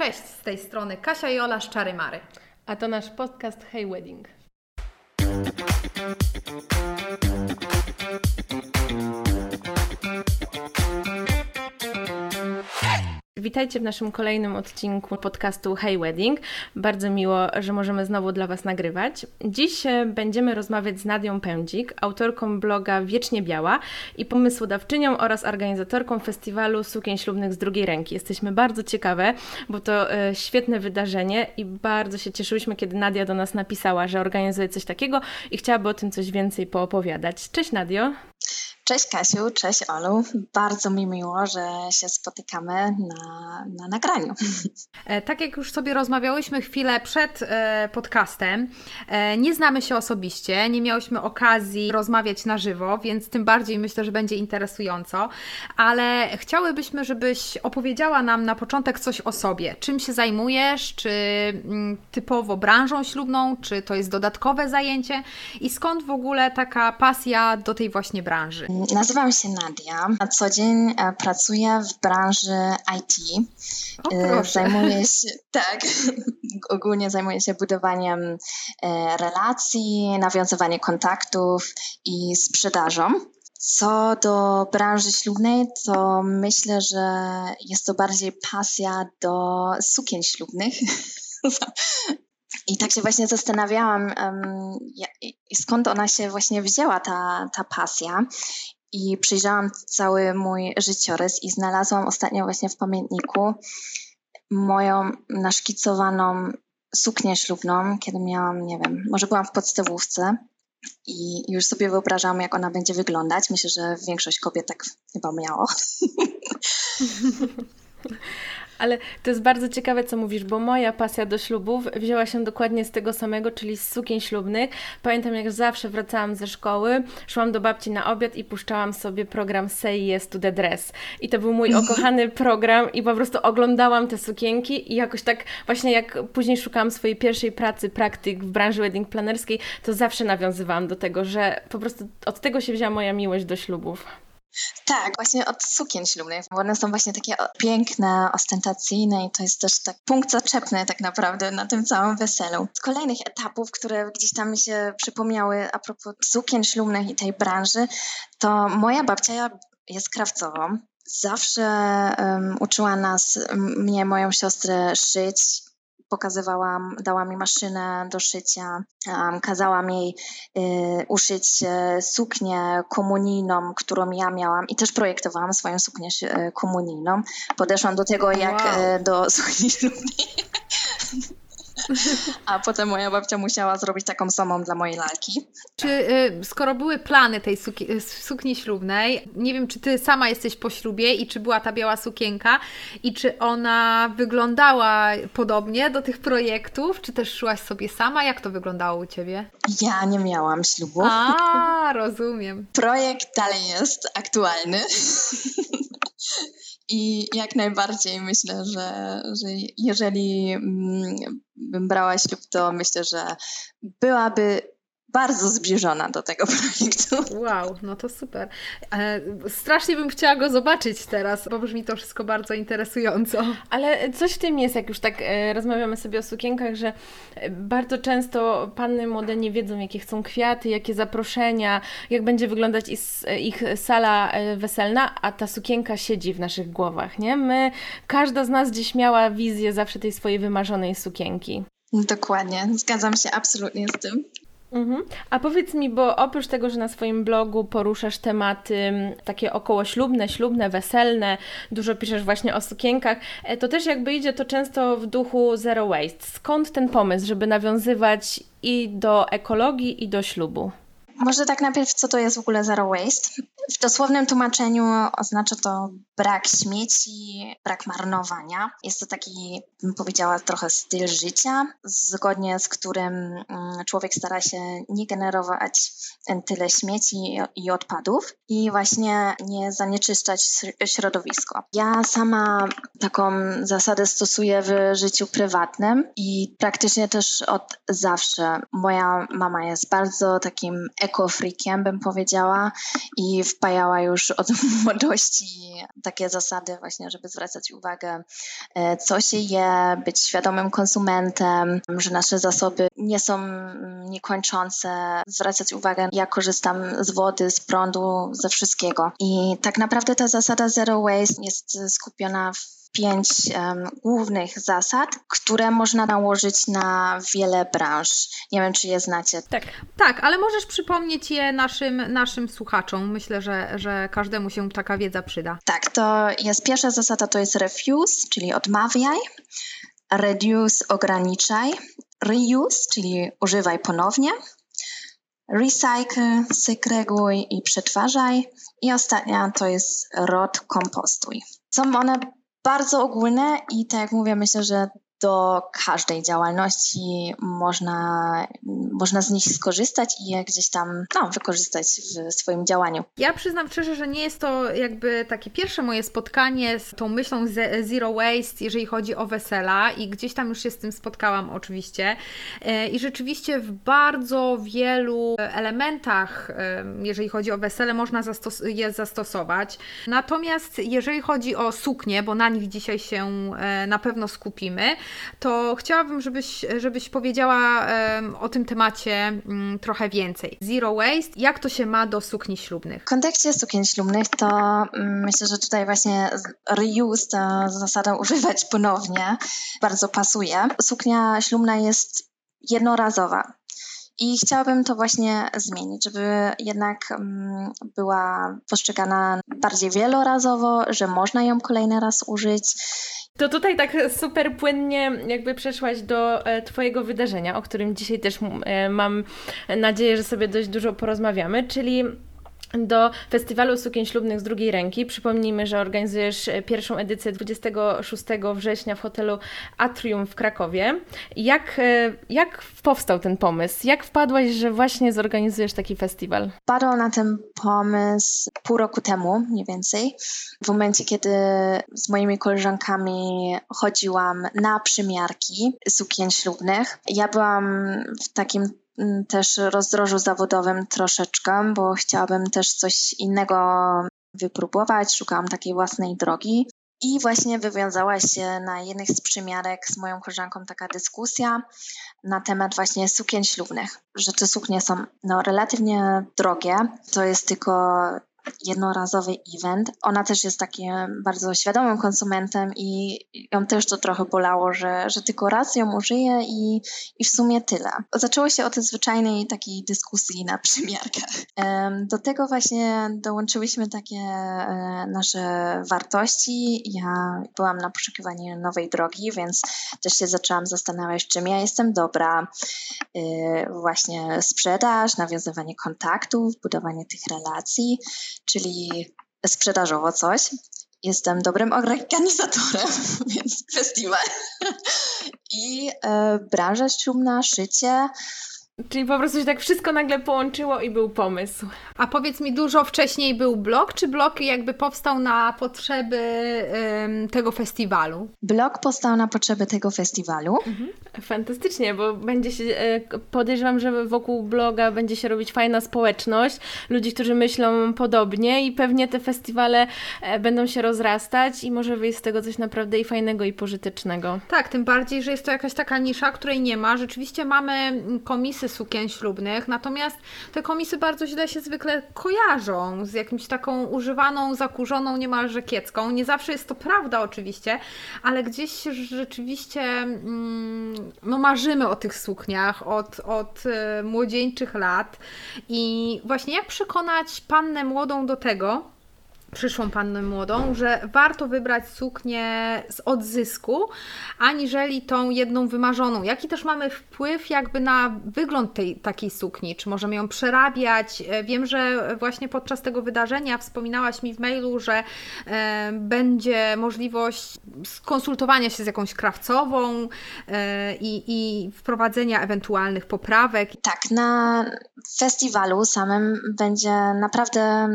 Cześć, z tej strony Kasia i Ola z Czary Mary. A to nasz podcast Hey Wedding. Witajcie w naszym kolejnym odcinku podcastu Hey Wedding. Bardzo miło, że możemy znowu dla Was nagrywać. Dziś e, będziemy rozmawiać z Nadią Pędzik, autorką bloga Wiecznie Biała i pomysłodawczynią oraz organizatorką festiwalu sukien ślubnych z drugiej ręki. Jesteśmy bardzo ciekawe, bo to e, świetne wydarzenie i bardzo się cieszyłyśmy, kiedy Nadia do nas napisała, że organizuje coś takiego i chciałaby o tym coś więcej poopowiadać. Cześć Nadio! Cześć Kasiu, cześć Olu. Bardzo mi miło, że się spotykamy na, na nagraniu. E, tak jak już sobie rozmawiałyśmy chwilę przed e, podcastem, e, nie znamy się osobiście, nie miałyśmy okazji rozmawiać na żywo, więc tym bardziej myślę, że będzie interesująco, ale chciałybyśmy, żebyś opowiedziała nam na początek coś o sobie. Czym się zajmujesz? Czy mm, typowo branżą ślubną? Czy to jest dodatkowe zajęcie? I skąd w ogóle taka pasja do tej właśnie branży? Nazywam się Nadia. Na co dzień e, pracuję w branży IT. O, E. Zajmuję się, tak, ogólnie zajmuję się budowaniem e, relacji, nawiązywaniem kontaktów i sprzedażą. Co do branży ślubnej, to myślę, że jest to bardziej pasja do sukien ślubnych. I tak się właśnie zastanawiałam, skąd ona się właśnie wzięła, ta, ta pasja. I przyjrzałam cały mój życiorys i znalazłam ostatnio właśnie w pamiętniku moją naszkicowaną suknię ślubną, kiedy miałam, nie wiem, może byłam w podstawówce i już sobie wyobrażałam, jak ona będzie wyglądać. Myślę, że większość kobiet tak chyba miało. Ale to jest bardzo ciekawe, co mówisz, bo moja pasja do ślubów wzięła się dokładnie z tego samego, czyli z sukien ślubnych. Pamiętam, jak zawsze wracałam ze szkoły, szłam do babci na obiad i puszczałam sobie program Say Yes to the Dress. I to był mój ukochany program i po prostu oglądałam te sukienki i jakoś tak właśnie jak później szukałam swojej pierwszej pracy, praktyk w branży wedding planerskiej, to zawsze nawiązywałam do tego, że po prostu od tego się wzięła moja miłość do ślubów. Tak, właśnie od sukien ślubnych, bo one są właśnie takie piękne, ostentacyjne i to jest też tak punkt zaczepny tak naprawdę na tym całym weselu. Z kolejnych etapów, które gdzieś tam mi się przypomniały a propos sukien ślubnych i tej branży, to moja babcia jest krawcową. Zawsze um, uczyła nas, mnie, moją siostrę szyć. Pokazywałam, dała mi maszynę do szycia, kazałam jej y, uszyć e, suknię komunijną, którą ja miałam i też projektowałam swoją suknię e, komunijną. Podeszłam do tego jak Wow. e, do sukni ślubnej. A potem moja babcia musiała zrobić taką samą dla mojej lalki. Czy y, skoro były plany tej suki, y, sukni ślubnej, nie wiem, czy ty sama jesteś po ślubie i czy była ta biała sukienka i czy ona wyglądała podobnie do tych projektów, czy też szłaś sobie sama? Jak to wyglądało u ciebie? Ja nie miałam ślubu. A, rozumiem. Projekt dalej jest aktualny. I jak najbardziej myślę, że, że jeżeli mm, bym brała ślub, to myślę, że byłaby bardzo zbliżona do tego projektu. Wow, no to super. E, strasznie bym chciała go zobaczyć teraz, bo brzmi to wszystko bardzo interesująco. Ale coś w tym jest, jak już tak e, rozmawiamy sobie o sukienkach, że e, bardzo często panny młode nie wiedzą, jakie chcą kwiaty, jakie zaproszenia, jak będzie wyglądać ich, sala weselna, a ta sukienka siedzi w naszych głowach, nie? My, każda z nas gdzieś miała wizję zawsze tej swojej wymarzonej sukienki. Dokładnie, zgadzam się absolutnie z tym. Mhm. A powiedz mi, bo oprócz tego, że na swoim blogu poruszasz tematy takie okołoślubne, ślubne, weselne, dużo piszesz właśnie o sukienkach, e, to też jakby idzie to często w duchu zero waste. Skąd ten pomysł, żeby nawiązywać i do ekologii, i do ślubu? Może tak najpierw, co to jest w ogóle zero waste? W dosłownym tłumaczeniu oznacza to brak śmieci, brak marnowania. Jest to taki, bym powiedziała, trochę styl życia, zgodnie z którym mm, człowiek stara się nie generować tyle śmieci i odpadów i właśnie nie zanieczyszczać śr- środowisko. Ja sama taką zasadę stosuję w życiu prywatnym i praktycznie też od zawsze. Moja mama jest bardzo takim ekofreakiem, bym powiedziała, i wpajała już od młodości takie zasady właśnie, żeby zwracać uwagę, e, co się je, być świadomym konsumentem, że nasze zasoby nie są mm, niekończące, zwracać uwagę, jak korzystam z wody, z prądu, ze wszystkiego. I tak naprawdę ta zasada zero waste jest skupiona w pięć um, głównych zasad, które można nałożyć na wiele branż. Nie wiem, czy je znacie. Tak, tak ale możesz przypomnieć je naszym, naszym słuchaczom. Myślę, że, że każdemu się taka wiedza przyda. Tak, to jest pierwsza zasada, to jest refuse, czyli odmawiaj, reduce, ograniczaj, reuse, czyli używaj ponownie, recycle, segreguj i przetwarzaj i ostatnia to jest rod, kompostuj. Są one bardzo ogólne i tak jak mówię, myślę, że do każdej działalności można, można z nich skorzystać i je gdzieś tam no, wykorzystać w swoim działaniu. Ja przyznam szczerze, że nie jest to jakby takie pierwsze moje spotkanie z tą myślą zero waste, jeżeli chodzi o wesela i gdzieś tam już się z tym spotkałam oczywiście e, i rzeczywiście w bardzo wielu elementach, jeżeli chodzi o wesele, można zastos je zastosować. Natomiast jeżeli chodzi o suknie, bo na nich dzisiaj się e, na pewno skupimy, to chciałabym, żebyś, żebyś powiedziała o tym temacie um, trochę więcej. Zero waste, jak to się ma do sukni ślubnych? W kontekście sukien ślubnych to um, myślę, że tutaj właśnie reuse, ta zasada używać ponownie, bardzo pasuje. Suknia ślubna jest jednorazowa. I chciałabym to właśnie zmienić, żeby jednak um, była postrzegana bardziej wielorazowo, że można ją kolejny raz użyć to tutaj tak super płynnie jakby przeszłaś do e, Twojego wydarzenia, o którym dzisiaj też e, mam nadzieję, że sobie dość dużo porozmawiamy, czyli do Festiwalu Sukien Ślubnych z drugiej ręki. Przypomnijmy, że organizujesz pierwszą edycję 26 września w hotelu Atrium w Krakowie. Jak, e, jak powstał ten pomysł? Jak wpadłaś, że właśnie zorganizujesz taki festiwal? Padł na ten pomysł pół roku temu, mniej więcej, w momencie, kiedy z moimi koleżankami chodziłam na przymiarki sukien ślubnych. Ja byłam w takim też rozdrożu zawodowym troszeczkę, bo chciałabym też coś innego wypróbować, szukałam takiej własnej drogi. I właśnie wywiązała się na jednych z przymiarek z moją koleżanką taka dyskusja na temat właśnie sukien ślubnych, że te suknie są no, relatywnie drogie. To jest tylko jednorazowy event. Ona też jest takim bardzo świadomym konsumentem i ją też to trochę bolało, że, że tylko raz ją użyje i, i w sumie tyle. Zaczęło się od zwyczajnej takiej dyskusji na przymiarkach. Do tego właśnie dołączyłyśmy takie e, nasze wartości. Ja byłam na poszukiwaniu nowej drogi, więc też się zaczęłam zastanawiać, czym ja jestem dobra. E, właśnie sprzedaż, nawiązywanie kontaktów, budowanie tych relacji czyli sprzedażowo coś. Jestem dobrym organizatorem, więc festiwal. I e, branża ślubna, szycie, Czyli po prostu się tak wszystko nagle połączyło i był pomysł. A powiedz mi, dużo wcześniej był blog, czy blog jakby powstał na potrzeby ym, tego festiwalu? Blog powstał na potrzeby tego festiwalu. Mhm. Fantastycznie, bo będzie się, e, podejrzewam, że wokół bloga będzie się robić fajna społeczność, ludzi, którzy myślą podobnie i pewnie te festiwale e, będą się rozrastać i może wyjść z tego coś naprawdę i fajnego i pożytecznego. Tak, tym bardziej, że jest to jakaś taka nisza, której nie ma. Rzeczywiście mamy komisy sukien ślubnych, natomiast te komisy bardzo źle się zwykle kojarzą z jakimś taką używaną, zakurzoną niemalże kiecką. Nie zawsze jest to prawda oczywiście, ale gdzieś rzeczywiście mm, no marzymy o tych sukniach od, od e, młodzieńczych lat i właśnie jak przekonać pannę młodą do tego, przyszłą pannę młodą, że warto wybrać suknię z odzysku, aniżeli tą jedną wymarzoną. Jaki też mamy wpływ jakby na wygląd tej takiej sukni? Czy możemy ją przerabiać? E, wiem, że właśnie podczas tego wydarzenia wspominałaś mi w mailu, że e, będzie możliwość skonsultowania się z jakąś krawcową e, i, i wprowadzenia ewentualnych poprawek. Tak, na festiwalu samym będzie naprawdę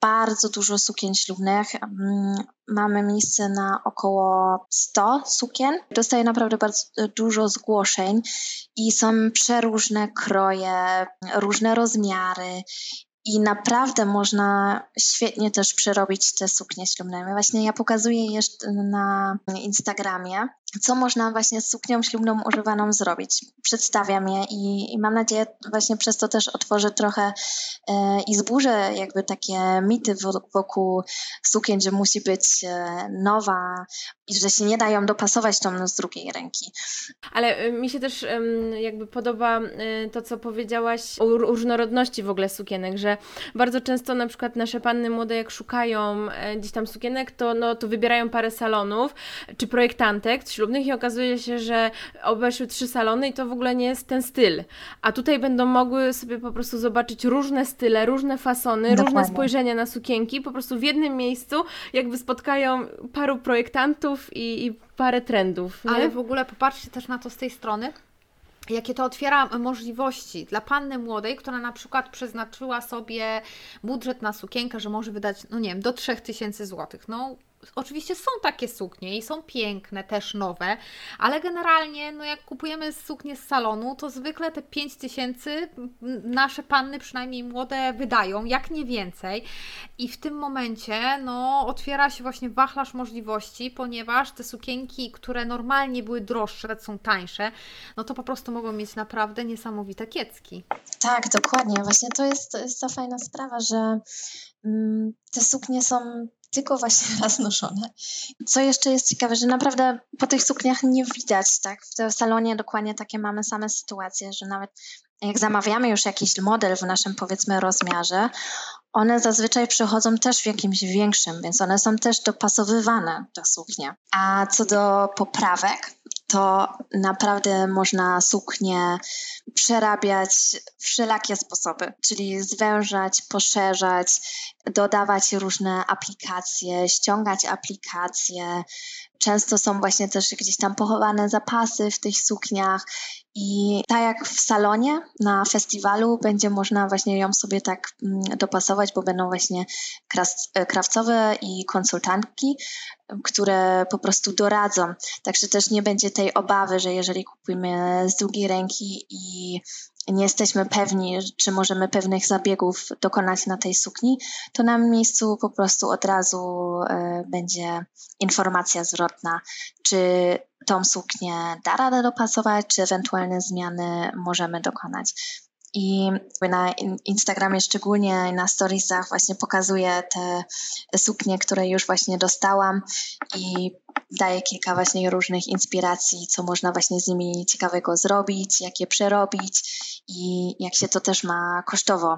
bardzo dużo sukni sukien ślubnych. Mm, mamy miejsce na około 100 sukien. Dostaję naprawdę bardzo dużo zgłoszeń i są przeróżne kroje, różne rozmiary i naprawdę można świetnie też przerobić te suknie ślubne. Właśnie ja pokazuję jeszcze na Instagramie, co można właśnie z suknią ślubną używaną zrobić. Przedstawiam je i, i mam nadzieję właśnie przez to też otworzę trochę e, i zburzę jakby takie mity wokół sukien, że musi być e, nowa i że się nie dają dopasować tą z drugiej ręki. Ale e, mi się też jakby podoba e, to, co powiedziałaś o różnorodności w ogóle sukienek, że bardzo często na przykład nasze panny młode jak szukają e, gdzieś tam sukienek, to, no, to wybierają parę salonów czy projektantek, ślubnych i okazuje się, że obeszły trzy salony i to w ogóle nie jest ten styl. A tutaj będą mogły sobie po prostu zobaczyć różne style, różne fasony, Dokładnie. różne spojrzenia na sukienki, po prostu w jednym miejscu jakby spotkają paru projektantów i, i parę trendów. Nie? Ale w ogóle popatrzcie też na to z tej strony, jakie to otwiera możliwości dla panny młodej, która na przykład przeznaczyła sobie budżet na sukienkę, że może wydać, no nie wiem, do 3000 zł. No, Oczywiście są takie suknie i są piękne, też nowe, ale generalnie, no jak kupujemy suknie z salonu, to zwykle te 5 tysięcy nasze panny, przynajmniej młode, wydają, jak nie więcej. I w tym momencie, no, otwiera się właśnie wachlarz możliwości, ponieważ te sukienki, które normalnie były droższe, są tańsze, no to po prostu mogą mieć naprawdę niesamowite kiecki. Tak, dokładnie. Właśnie to jest, to jest ta fajna sprawa, że mm, te suknie są tylko właśnie raz noszone. Co jeszcze jest ciekawe, że naprawdę po tych sukniach nie widać, tak? W salonie dokładnie takie mamy same sytuacje, że nawet jak zamawiamy już jakiś model w naszym powiedzmy rozmiarze, one zazwyczaj przychodzą też w jakimś większym, więc one są też dopasowywane do suknia. A co do poprawek, to naprawdę można suknię przerabiać wszelakie sposoby, czyli zwężać, poszerzać, dodawać różne aplikacje, ściągać aplikacje. Często są właśnie też gdzieś tam pochowane zapasy w tych sukniach i tak jak w salonie na festiwalu będzie można właśnie ją sobie tak mm, dopasować, bo będą właśnie e, krawcowe i konsultantki, które po prostu doradzą. Także też nie będzie tej obawy, że jeżeli kupimy z drugiej ręki i nie jesteśmy pewni, czy możemy pewnych zabiegów dokonać na tej sukni, to na miejscu po prostu od razu e, będzie informacja zwrotna, czy tą suknię da radę dopasować, czy ewentualne zmiany możemy dokonać. I na Instagramie szczególnie na storiesach właśnie pokazuję te suknie, które już właśnie dostałam i daję kilka właśnie różnych inspiracji, co można właśnie z nimi ciekawego zrobić, jak je przerobić i jak się to też ma kosztowo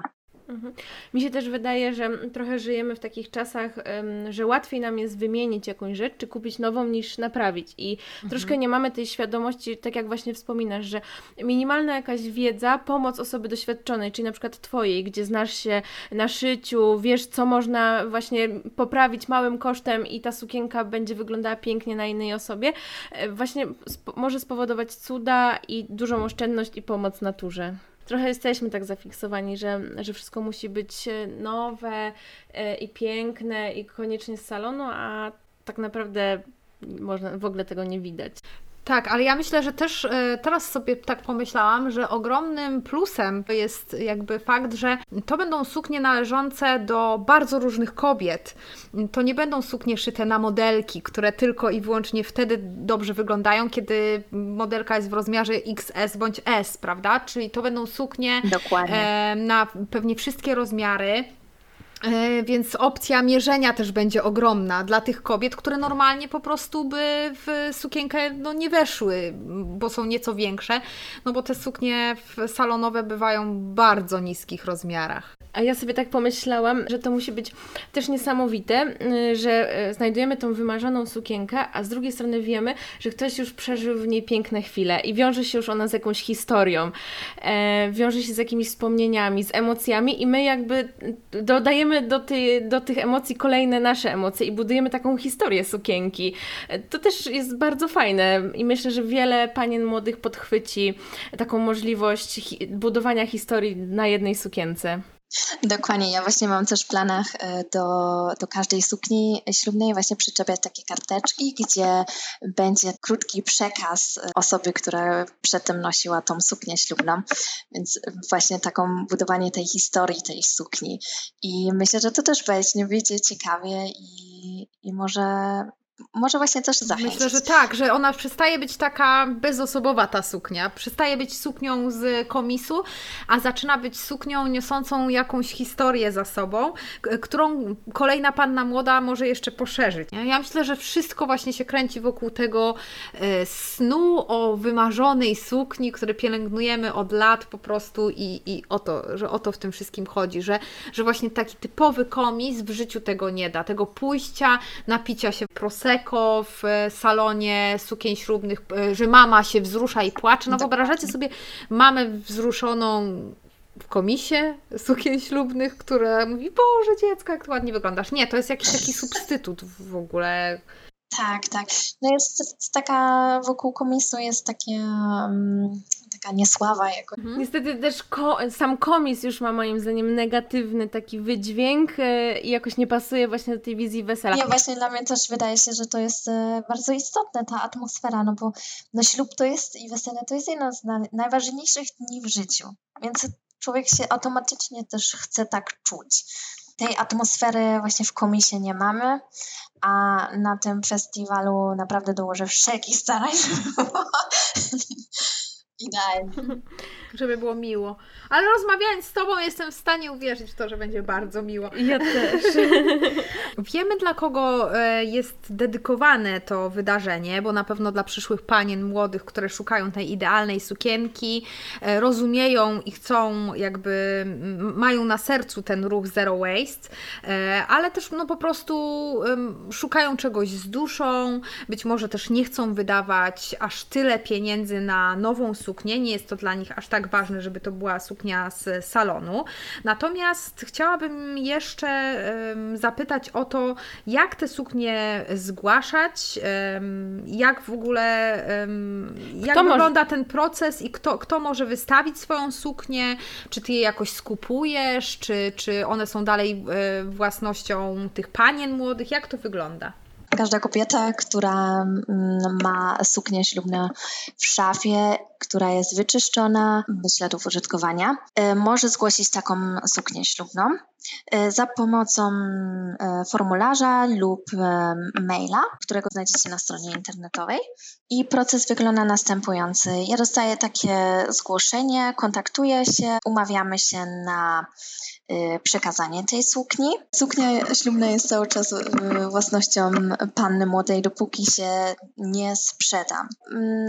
Mhm. Mi się też wydaje, że trochę żyjemy w takich czasach, że łatwiej nam jest wymienić jakąś rzecz, czy kupić nową, niż naprawić. I mhm. troszkę nie mamy tej świadomości, tak jak właśnie wspominasz, że minimalna jakaś wiedza, pomoc osoby doświadczonej, czyli na przykład Twojej, gdzie znasz się na szyciu, wiesz, co można właśnie poprawić małym kosztem i ta sukienka będzie wyglądała pięknie na innej osobie, e, właśnie sp może spowodować cuda i dużą oszczędność i pomoc naturze trochę jesteśmy tak zafiksowani, że, że wszystko musi być e, nowe e, i piękne i koniecznie z salonu, a tak naprawdę można w ogóle tego nie widać. Tak, ale ja myślę, że też e, teraz sobie tak pomyślałam, że ogromnym plusem jest jakby fakt, że to będą suknie należące do bardzo różnych kobiet. To nie będą suknie szyte na modelki, które tylko i wyłącznie wtedy dobrze wyglądają, kiedy modelka jest w rozmiarze XS bądź S, prawda? Czyli to będą suknie Dokładnie. na pewnie wszystkie rozmiary E, więc opcja mierzenia też będzie ogromna dla tych kobiet, które normalnie po prostu by w sukienkę no, nie weszły, bo są nieco większe, no bo te suknie salonowe bywają w bardzo niskich rozmiarach. A ja sobie tak pomyślałam, że to musi być też niesamowite, y, że y, znajdujemy tą wymarzoną sukienkę, a z drugiej strony wiemy, że ktoś już przeżył w niej piękne chwile i wiąże się już ona z jakąś historią, e, wiąże się z jakimiś wspomnieniami, z emocjami i my jakby dodajemy do, ty, do tych emocji kolejne nasze emocje i budujemy taką historię sukienki. E, to też jest bardzo fajne i myślę, że wiele panien młodych podchwyci taką możliwość budowania historii na jednej sukience. Dokładnie, ja właśnie mam też w planach e, do, do każdej sukni ślubnej właśnie przyczepiać takie karteczki, gdzie będzie krótki przekaz osoby, która przedtem nosiła tą suknię ślubną, więc właśnie taką budowanie tej historii tej sukni. I myślę, że to też będzie, ciekawie i, i może może właśnie też zachęcić. Myślę, że tak, że ona przestaje być taka bezosobowa ta suknia. Przestaje być suknią z komisu, a zaczyna być suknią niosącą jakąś historię za sobą, którą kolejna panna młoda może jeszcze poszerzyć. Ja myślę, że wszystko właśnie się kręci wokół tego e, snu o wymarzonej sukni, który pielęgnujemy od lat po prostu i, i o to, że o to w tym wszystkim chodzi, że, że właśnie taki typowy komis w życiu tego nie da, tego pójścia, napicia się prosecco, Prosecco w e, salonie sukien ślubnych, e, że mama się wzrusza i płacze. No wyobrażacie sobie mamę wzruszoną w komisie sukien ślubnych, która mówi, Boże dziecko, jak to ładnie wyglądasz. Nie, to jest jakiś taki substytut w ogóle. Tak, tak. No jest, jest taka, wokół komisu jest takie um, taka niesława jako. Mhm. Niestety też ko sam komis już ma moim zdaniem negatywny taki wydźwięk e, i jakoś nie pasuje właśnie do tej wizji wesela. Nie, właśnie dla mnie też wydaje się, że to jest e, bardzo istotne, ta atmosfera, no bo no, ślub to jest i wesele to jest jedno z na najważniejszych dni w życiu, więc człowiek się automatycznie też chce tak czuć. Tej atmosfery właśnie w komisie nie mamy, a na tym festiwalu naprawdę dołożę wszelkich starań, Idealnie. Żeby było miło. Ale rozmawiając z Tobą jestem w stanie uwierzyć w to, że będzie bardzo miło. Ja też. Wiemy dla kogo e, jest dedykowane to wydarzenie, bo na pewno dla przyszłych panien młodych, które szukają tej idealnej sukienki, e, rozumieją i chcą jakby, mają na sercu ten ruch Zero Waste, e, ale też no po prostu szukają czegoś z duszą, być może też nie chcą wydawać aż tyle pieniędzy na nową suknię, nie jest to dla nich aż tak ważne, żeby to była suknia z salonu. Natomiast chciałabym jeszcze zapytać o to, jak te suknie zgłaszać, jak w ogóle, jak kto wygląda może... ten proces i kto, kto może wystawić swoją suknię, czy ty je jakoś skupujesz, czy, czy one są dalej e, własnością tych panien młodych, jak to wygląda? Każda kobieta, która mm, ma suknię ślubną w szafie, która jest wyczyszczona bez śladów użytkowania, e, może zgłosić taką suknię ślubną e, za pomocą e, formularza lub maila, którego znajdziecie na stronie internetowej. I proces wygląda następujący. Ja dostaję takie zgłoszenie, kontaktuję się, umawiamy się na przekazanie tej sukni. Suknia ślubna jest cały czas własnością panny młodej, dopóki się nie sprzeda.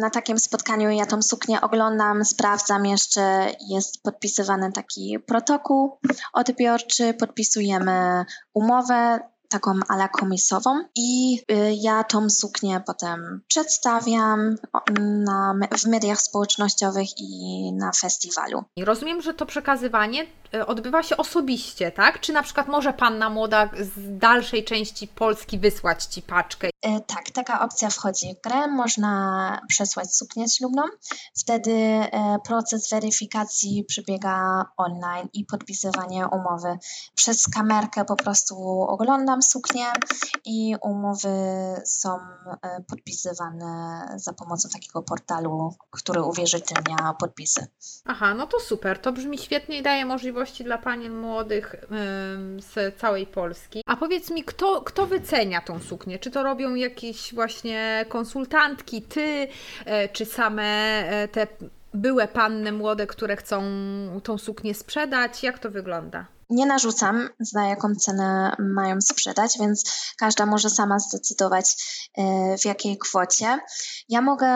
Na takim spotkaniu ja tą suknię oglądam, sprawdzam jeszcze, jest podpisywany taki protokół odbiorczy, podpisujemy umowę, taką ala komisową i y, ja tą suknię potem przedstawiam na, w mediach społecznościowych i na festiwalu. Rozumiem, że to przekazywanie odbywa się osobiście, tak? Czy na przykład może panna młoda z dalszej części Polski wysłać Ci paczkę? Y, tak, taka opcja wchodzi w grę. Można przesłać suknię ślubną. Wtedy proces weryfikacji przebiega online i podpisywanie umowy. Przez kamerkę po prostu oglądam suknie i umowy są e, podpisywane za pomocą takiego portalu, który uwierzytelnia podpisy. Aha, no to super. To brzmi świetnie i daje możliwości dla panien młodych z całej Polski. A powiedz mi, kto, kto wycenia tą suknię? Czy to robią jakieś właśnie konsultantki, ty, e, czy same e, te były panny młode, które chcą tą suknię sprzedać? Jak to wygląda? nie narzucam, za jaką cenę mają sprzedać, więc każda może sama zdecydować, e, w jakiej kwocie. Ja mogę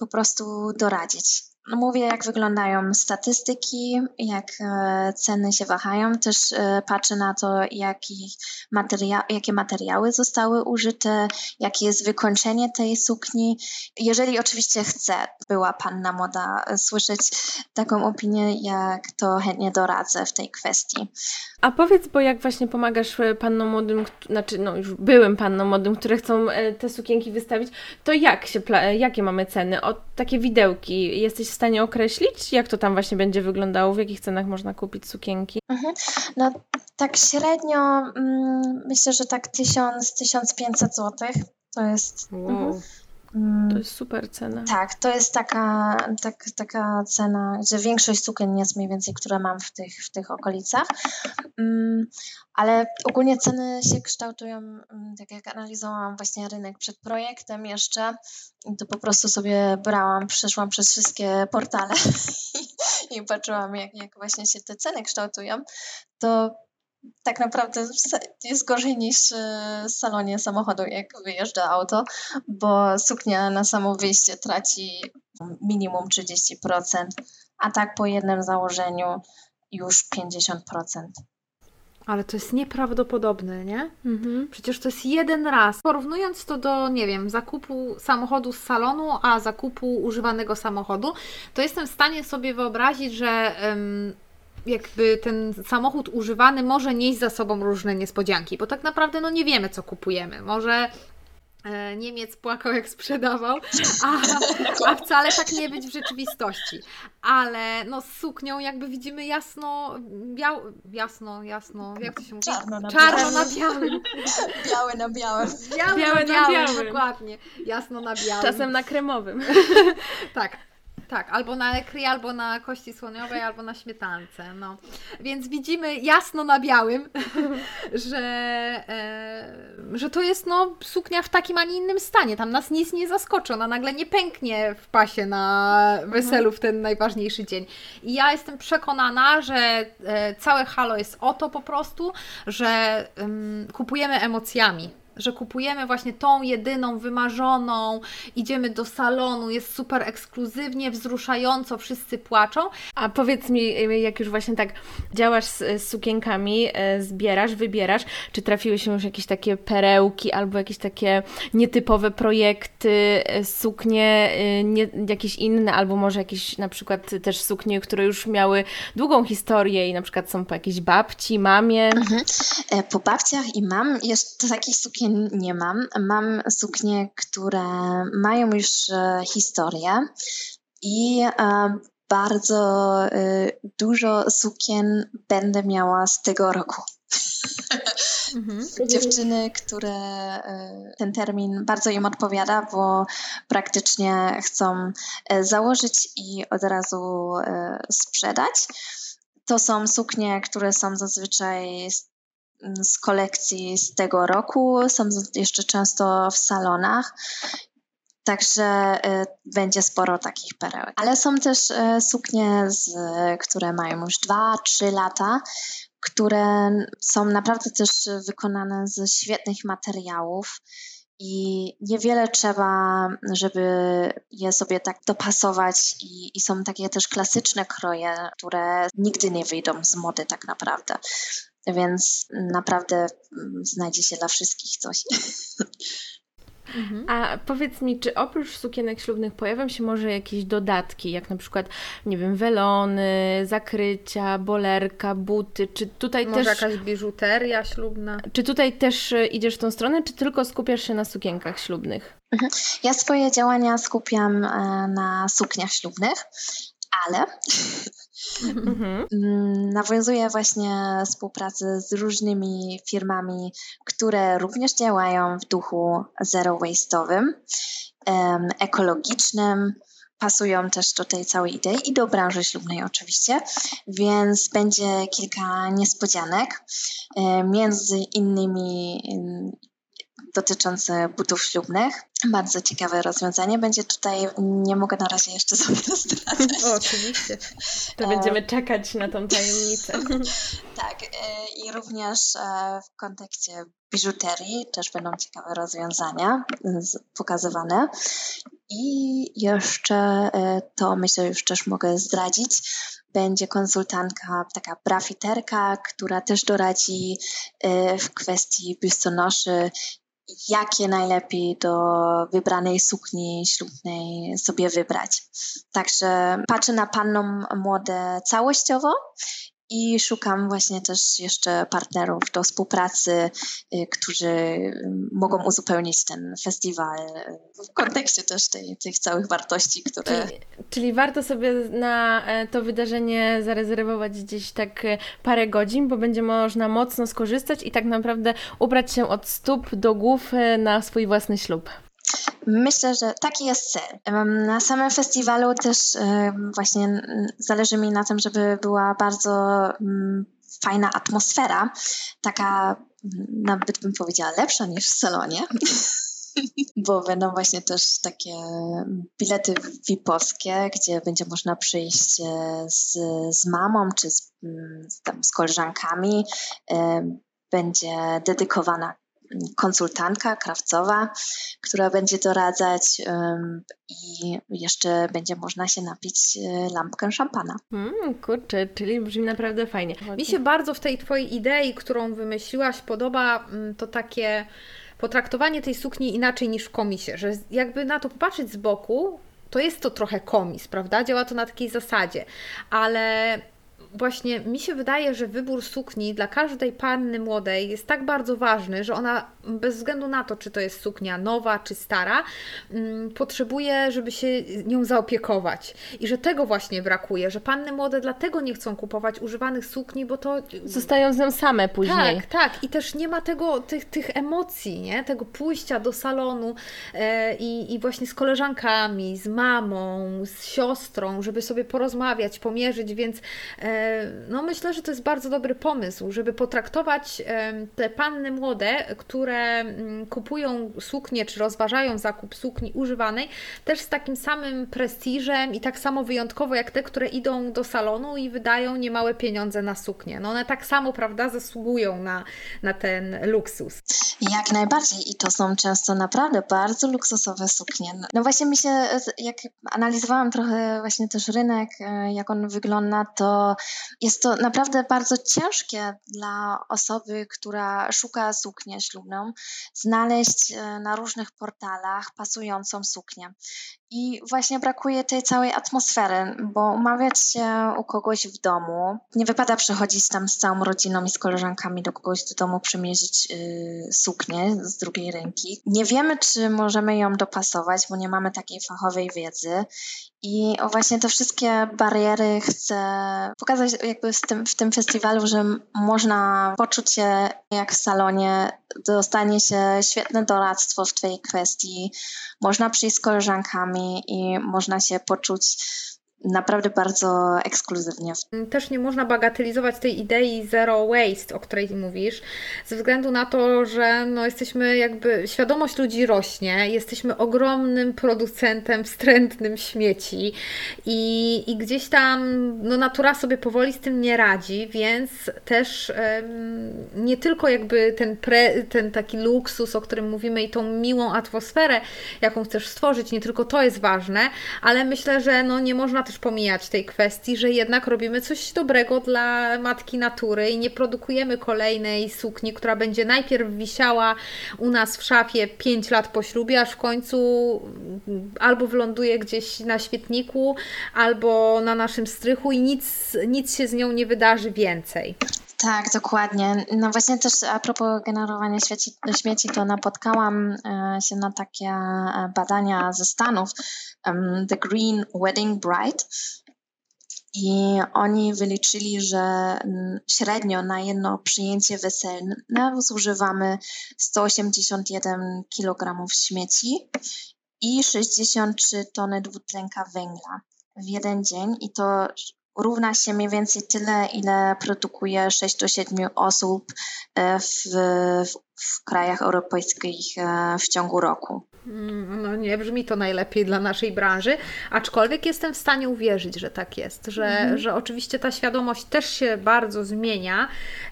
po prostu doradzić. Mówię, jak wyglądają statystyki, jak e, ceny się wahają. Też e, patrzę na to, jaki materia jakie materiały zostały użyte, jakie jest wykończenie tej sukni. Jeżeli oczywiście chce, była panna moda słyszeć taką opinię, jak to chętnie doradzę w tej kwestii. A powiedz, bo jak właśnie pomagasz e, pannom młodym, znaczy no już byłym pannom młodym, które chcą te sukienki wystawić, to jak się, jakie mamy ceny? O takie widełki, jesteś w stanie określić, jak to tam właśnie będzie wyglądało, w jakich cenach można kupić sukienki? Mhm. No tak średnio mm, myślę, że tak 1000-1500 zł to jest. Wow. Mm, To jest super cena. Tak, to jest taka, tak, taka cena, że większość sukien jest mniej więcej, które mam w tych, w tych okolicach. Mm, ale ogólnie ceny się kształtują, mm, tak jak analizowałam właśnie rynek przed projektem jeszcze, to po prostu sobie brałam, przeszłam przez wszystkie portale i patrzyłam, jak, jak właśnie się te ceny kształtują, to tak naprawdę jest gorzej niż e, w salonie samochodu, jak wyjeżdża auto, bo suknia na samo wyjście traci minimum 30%, a tak po jednym założeniu już 50%. Ale to jest nieprawdopodobne, nie? Mhm. Przecież to jest jeden raz. Porównując to do, nie wiem, zakupu samochodu z salonu, a zakupu używanego samochodu, to jestem w stanie sobie wyobrazić, że em, jakby ten samochód używany może nieść za sobą różne niespodzianki, bo tak naprawdę no nie wiemy, co kupujemy. Może e, Niemiec płakał, jak sprzedawał, a, a wcale tak nie być w rzeczywistości. Ale no z suknią jakby widzimy jasno, biał, jasno, jasno, jak to się mówi? Czarno na Czarno białym. na białym. Białe na białe. Białe, Białe na białym, białym. dokładnie. Jasno na białym. Czasem na kremowym. Tak. Tak, albo na ekry, albo na kości słoniowej, albo na śmietance. No. Więc widzimy jasno na białym, że, e, że to jest no, suknia w takim, a nie innym stanie. Tam nas nic nie zaskoczy. Ona nagle nie pęknie w pasie na weselu w ten najważniejszy dzień. I ja jestem przekonana, że e, całe halo jest o to po prostu, że em, kupujemy emocjami że kupujemy właśnie tą jedyną, wymarzoną, idziemy do salonu, jest super ekskluzywnie, wzruszająco, wszyscy płaczą. A powiedz mi, jak już właśnie tak działasz z, z sukienkami, e, zbierasz, wybierasz, czy trafiły się już jakieś takie perełki albo jakieś takie nietypowe projekty, e, suknie, nie, jakieś inne, albo może jakieś na przykład też suknie, które już miały długą historię i na przykład są po jakiejś babci, mamie. E, Po babciach i mam jeszcze takich sukien nie mam. Mam suknie, które mają już e, historię i e, bardzo e, dużo sukien będę miała z tego roku. Mhm. Dziewczyny, które ten termin bardzo im odpowiada, bo praktycznie chcą założyć i od razu sprzedać. To są suknie, które są zazwyczaj z, z kolekcji z tego roku, są jeszcze często w salonach. Także e, będzie sporo takich perełek. Ale są też e, suknie, z, które mają już 2-3 lata, które są naprawdę też wykonane ze świetnych materiałów i niewiele trzeba, żeby je sobie tak dopasować i, i są takie też klasyczne kroje, które nigdy nie wyjdą z mody tak naprawdę. Więc naprawdę mm, znajdzie się dla wszystkich coś. Mhm. A powiedz mi, czy oprócz sukienek ślubnych pojawią się może jakieś dodatki, jak na przykład, nie wiem, welony, zakrycia, bolerka, buty, czy tutaj Może też... jakaś biżuteria ślubna. Czy tutaj też e, idziesz w tą stronę, czy tylko skupiasz się na sukienkach ślubnych? Ja swoje działania skupiam e, na sukniach ślubnych, ale Mhm. Mm, Nawiązuję właśnie współpracę z różnymi firmami, które również działają w duchu zero waste'owym, ekologicznym, pasują też do tej całej idei i do branży ślubnej oczywiście, więc będzie kilka niespodzianek, między innymi em, dotyczące butów ślubnych. Bardzo ciekawe rozwiązanie będzie tutaj, nie mogę na razie jeszcze sobie zdradzać. O, oczywiście. To E, będziemy czekać na tą tajemnicę. Tak, e, i również e, w kontekście biżuterii też będą ciekawe rozwiązania pokazywane. I jeszcze to myślę już też mogę zdradzić. Będzie konsultantka, taka brafiterka, która też doradzi w kwestii biustonoszy, jakie najlepiej do wybranej sukni ślubnej sobie wybrać. Także patrzę na panną młodę całościowo i szukam właśnie też jeszcze partnerów do współpracy, y, którzy y, mogą uzupełnić ten festiwal w kontekście też tej, tych całych wartości, które... Czyli, czyli warto sobie na e, to wydarzenie zarezerwować gdzieś tak e, parę godzin, bo będzie można mocno skorzystać i tak naprawdę ubrać się od stóp do głów e, na swój własny ślub. Myślę, że taki jest cel. Na samym festiwalu też właśnie zależy mi na tym, żeby była bardzo fajna atmosfera, taka nawet bym powiedziała lepsza niż w salonie. bo będą właśnie też takie bilety VIP-owskie, gdzie będzie można przyjść z, z mamą czy z, tam, z koleżankami. Będzie dedykowana konsultantka krawcowa, która będzie doradzać i jeszcze będzie można się napić e, lampkę szampana. Mm, kurczę, czyli brzmi naprawdę fajnie. Mi się bardzo w tej Twojej idei, którą wymyśliłaś, podoba mm, to takie potraktowanie tej sukni inaczej niż w komisie, że jakby na to popatrzeć z boku, to jest to trochę komis, prawda? Działa to na takiej zasadzie, ale właśnie mi się wydaje, że wybór sukni dla każdej panny młodej jest tak bardzo ważny, że ona bez względu na to, czy to jest suknia nowa, czy stara, mm, potrzebuje, żeby się nią zaopiekować. I że tego właśnie brakuje, że panny młode dlatego nie chcą kupować używanych sukni, bo to... Zostają z nią same później. Tak, tak. I też nie ma tego, tych, tych emocji, nie? Tego pójścia do salonu e, i, i właśnie z koleżankami, z mamą, z siostrą, żeby sobie porozmawiać, pomierzyć, więc e, no myślę, że to jest bardzo dobry pomysł, żeby potraktować te panny młode, które mm, kupują suknie czy rozważają zakup sukni używanej, też z takim samym prestiżem i tak samo wyjątkowo jak te, które idą do salonu i wydają niemałe pieniądze na suknię. No one tak samo, prawda, zasługują na, na ten luksus. Jak najbardziej i to są często naprawdę bardzo luksusowe suknie. No właśnie mi się, jak analizowałam trochę właśnie też rynek, e, jak on wygląda, to jest to naprawdę bardzo ciężkie dla osoby, która szuka suknię ślubną, znaleźć e, na różnych portalach pasującą suknię. I właśnie brakuje tej całej atmosfery, bo umawiać się u kogoś w domu, nie wypada przychodzić tam z całą rodziną i z koleżankami do kogoś do domu przymierzyć yy, suknię z drugiej ręki. Nie wiemy, czy możemy ją dopasować, bo nie mamy takiej fachowej wiedzy. I właśnie te wszystkie bariery chcę pokazać jakby tym, w tym festiwalu, że można poczuć się jak w salonie, dostanie się świetne doradztwo w tej kwestii, można przyjść z koleżankami i można się poczuć naprawdę bardzo ekskluzywnie. Też nie można bagatelizować tej idei zero waste, o której mówisz, ze względu na to, że no jesteśmy jakby, świadomość ludzi rośnie, jesteśmy ogromnym producentem wstrętnym śmieci i, i gdzieś tam no natura sobie powoli z tym nie radzi, więc też um, nie tylko jakby ten, pre, ten taki luksus, o którym mówimy i tą miłą atmosferę, jaką chcesz stworzyć, nie tylko to jest ważne, ale myślę, że no nie można też też pomijać tej kwestii, że jednak robimy coś dobrego dla matki natury i nie produkujemy kolejnej sukni, która będzie najpierw wisiała u nas w szafie 5 lat po ślubie, aż w końcu albo wyląduje gdzieś na świetniku, albo na naszym strychu i nic, nic się z nią nie wydarzy więcej. Tak, dokładnie. No właśnie też a propos generowania śmieci, śmieci to napotkałam e, się na takie e, badania ze Stanów, The Green Wedding Bride. I oni wyliczyli, że średnio na jedno przyjęcie weselne zużywamy 181 kg śmieci i 63 tony dwutlenka węgla w jeden dzień. I to równa się mniej więcej tyle, ile produkuje 6 do 7 osób e, w, w, w krajach europejskich e, w ciągu roku. Mm, no nie brzmi to najlepiej dla naszej branży, aczkolwiek jestem w stanie uwierzyć, że tak jest, że, mhm. że oczywiście ta świadomość też się bardzo zmienia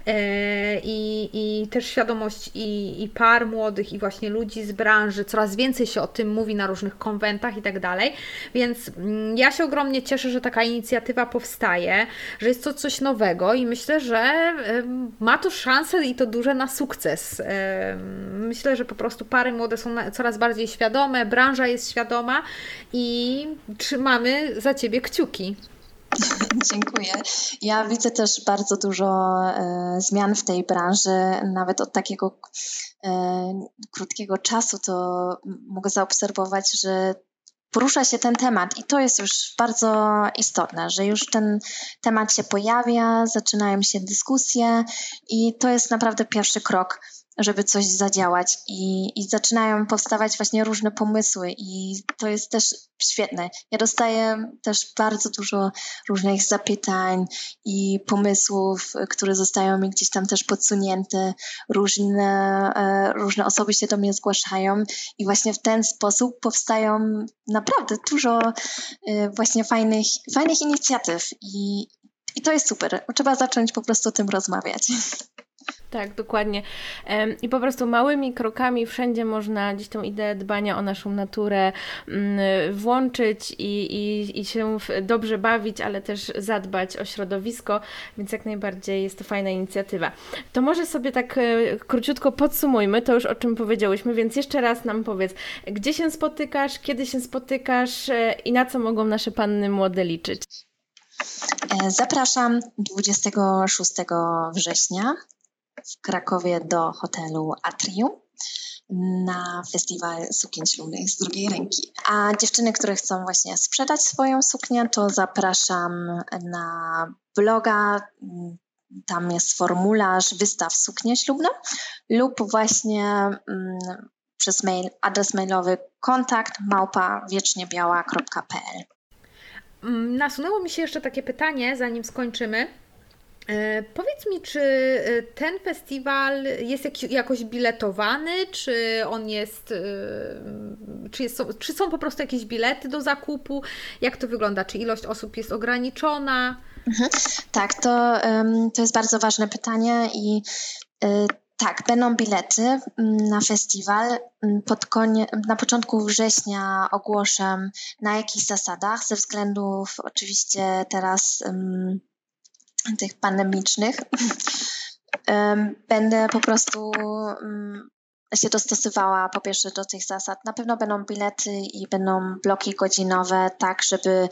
e, i, i też świadomość i, i par młodych i właśnie ludzi z branży, coraz więcej się o tym mówi na różnych konwentach i tak dalej, więc mm, ja się ogromnie cieszę, że taka inicjatywa powstaje, że jest to coś nowego i myślę, że ma to szansę i to duże na sukces. Myślę, że po prostu pary młode są coraz bardziej bardziej świadome, branża jest świadoma i trzymamy za Ciebie kciuki. Dziękuję. Ja widzę też bardzo dużo e, zmian w tej branży, nawet od takiego e, krótkiego czasu to mogę zaobserwować, że porusza się ten temat i to jest już bardzo istotne, że już ten temat się pojawia, zaczynają się dyskusje i to jest naprawdę pierwszy krok żeby coś zadziałać i, i zaczynają powstawać właśnie różne pomysły i to jest też świetne. Ja dostaję też bardzo dużo różnych zapytań i pomysłów, które zostają mi gdzieś tam też podsunięte. Różne, e, różne osoby się do mnie zgłaszają i właśnie w ten sposób powstają naprawdę dużo e, właśnie fajnych, fajnych inicjatyw i, i to jest super. Trzeba zacząć po prostu o tym rozmawiać. Tak, dokładnie. I po prostu małymi krokami wszędzie można gdzieś tą ideę dbania o naszą naturę mm, włączyć i, i, i się dobrze bawić, ale też zadbać o środowisko, więc jak najbardziej jest to fajna inicjatywa. To może sobie tak e, króciutko podsumujmy to już o czym powiedziałyśmy, więc jeszcze raz nam powiedz, gdzie się spotykasz, kiedy się spotykasz e, i na co mogą nasze panny młode liczyć? E, zapraszam 26 września w Krakowie do hotelu Atrium na festiwal sukien ślubnych z drugiej ręki. A dziewczyny, które chcą właśnie sprzedać swoją suknię, to zapraszam na bloga. Tam jest formularz wystaw suknie ślubne lub właśnie mm, przez mail, adres mailowy kontakt małpa wieczniebiała.pl. Mm, nasunęło mi się jeszcze takie pytanie, zanim skończymy. E, powiedz mi, czy e, ten festiwal jest jakoś biletowany, czy on jest, e, czy, jest, czy są po prostu jakieś bilety do zakupu? Jak to wygląda? Czy ilość osób jest ograniczona? Mhm. Tak, to, to jest bardzo ważne pytanie i tak, będą bilety mm, na festiwal. Mm, pod konie, na początku września ogłoszę na jakich zasadach, ze względów oczywiście teraz tych pandemicznych, będę po prostu się dostosowała po pierwsze do tych zasad. Na pewno będą bilety i będą bloki godzinowe, tak żeby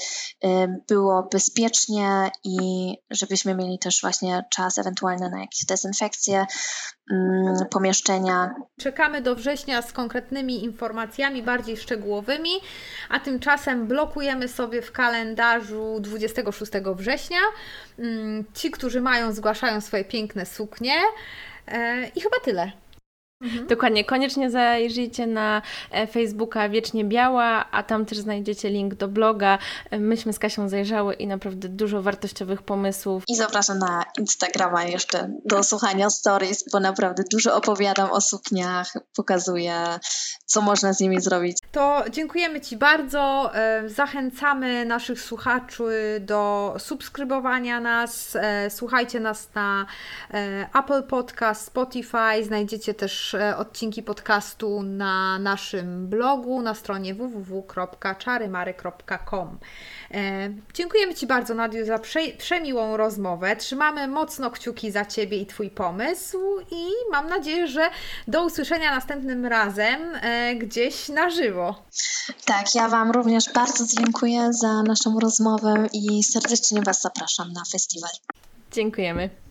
było bezpiecznie i żebyśmy mieli też właśnie czas ewentualny na jakieś dezynfekcje pomieszczenia. Czekamy do września z konkretnymi informacjami bardziej szczegółowymi, a tymczasem blokujemy sobie w kalendarzu 26 września. Ci, którzy mają, zgłaszają swoje piękne suknie. E, I chyba tyle. Mhm. Dokładnie, koniecznie zajrzyjcie na e, Facebooka Wiecznie Biała, a tam też znajdziecie link do bloga. E, myśmy z Kasią zajrzały i naprawdę dużo wartościowych pomysłów. I zapraszam na Instagrama jeszcze do słuchania stories, bo naprawdę dużo opowiadam o sukniach, pokazuję, co można z nimi zrobić. To dziękujemy Ci bardzo. E, zachęcamy naszych słuchaczy do subskrybowania nas. Słuchajcie nas na Apple Podcast, Spotify. Znajdziecie też Odcinki podcastu na naszym blogu na stronie www.czarymary.com. E, dziękujemy Ci bardzo, Nadiu, za prze, przemiłą rozmowę. Trzymamy mocno kciuki za Ciebie i Twój pomysł i mam nadzieję, że do usłyszenia następnym razem e, gdzieś na żywo. Tak, ja Wam również bardzo dziękuję za naszą rozmowę i serdecznie Was zapraszam na festiwal. Dziękujemy.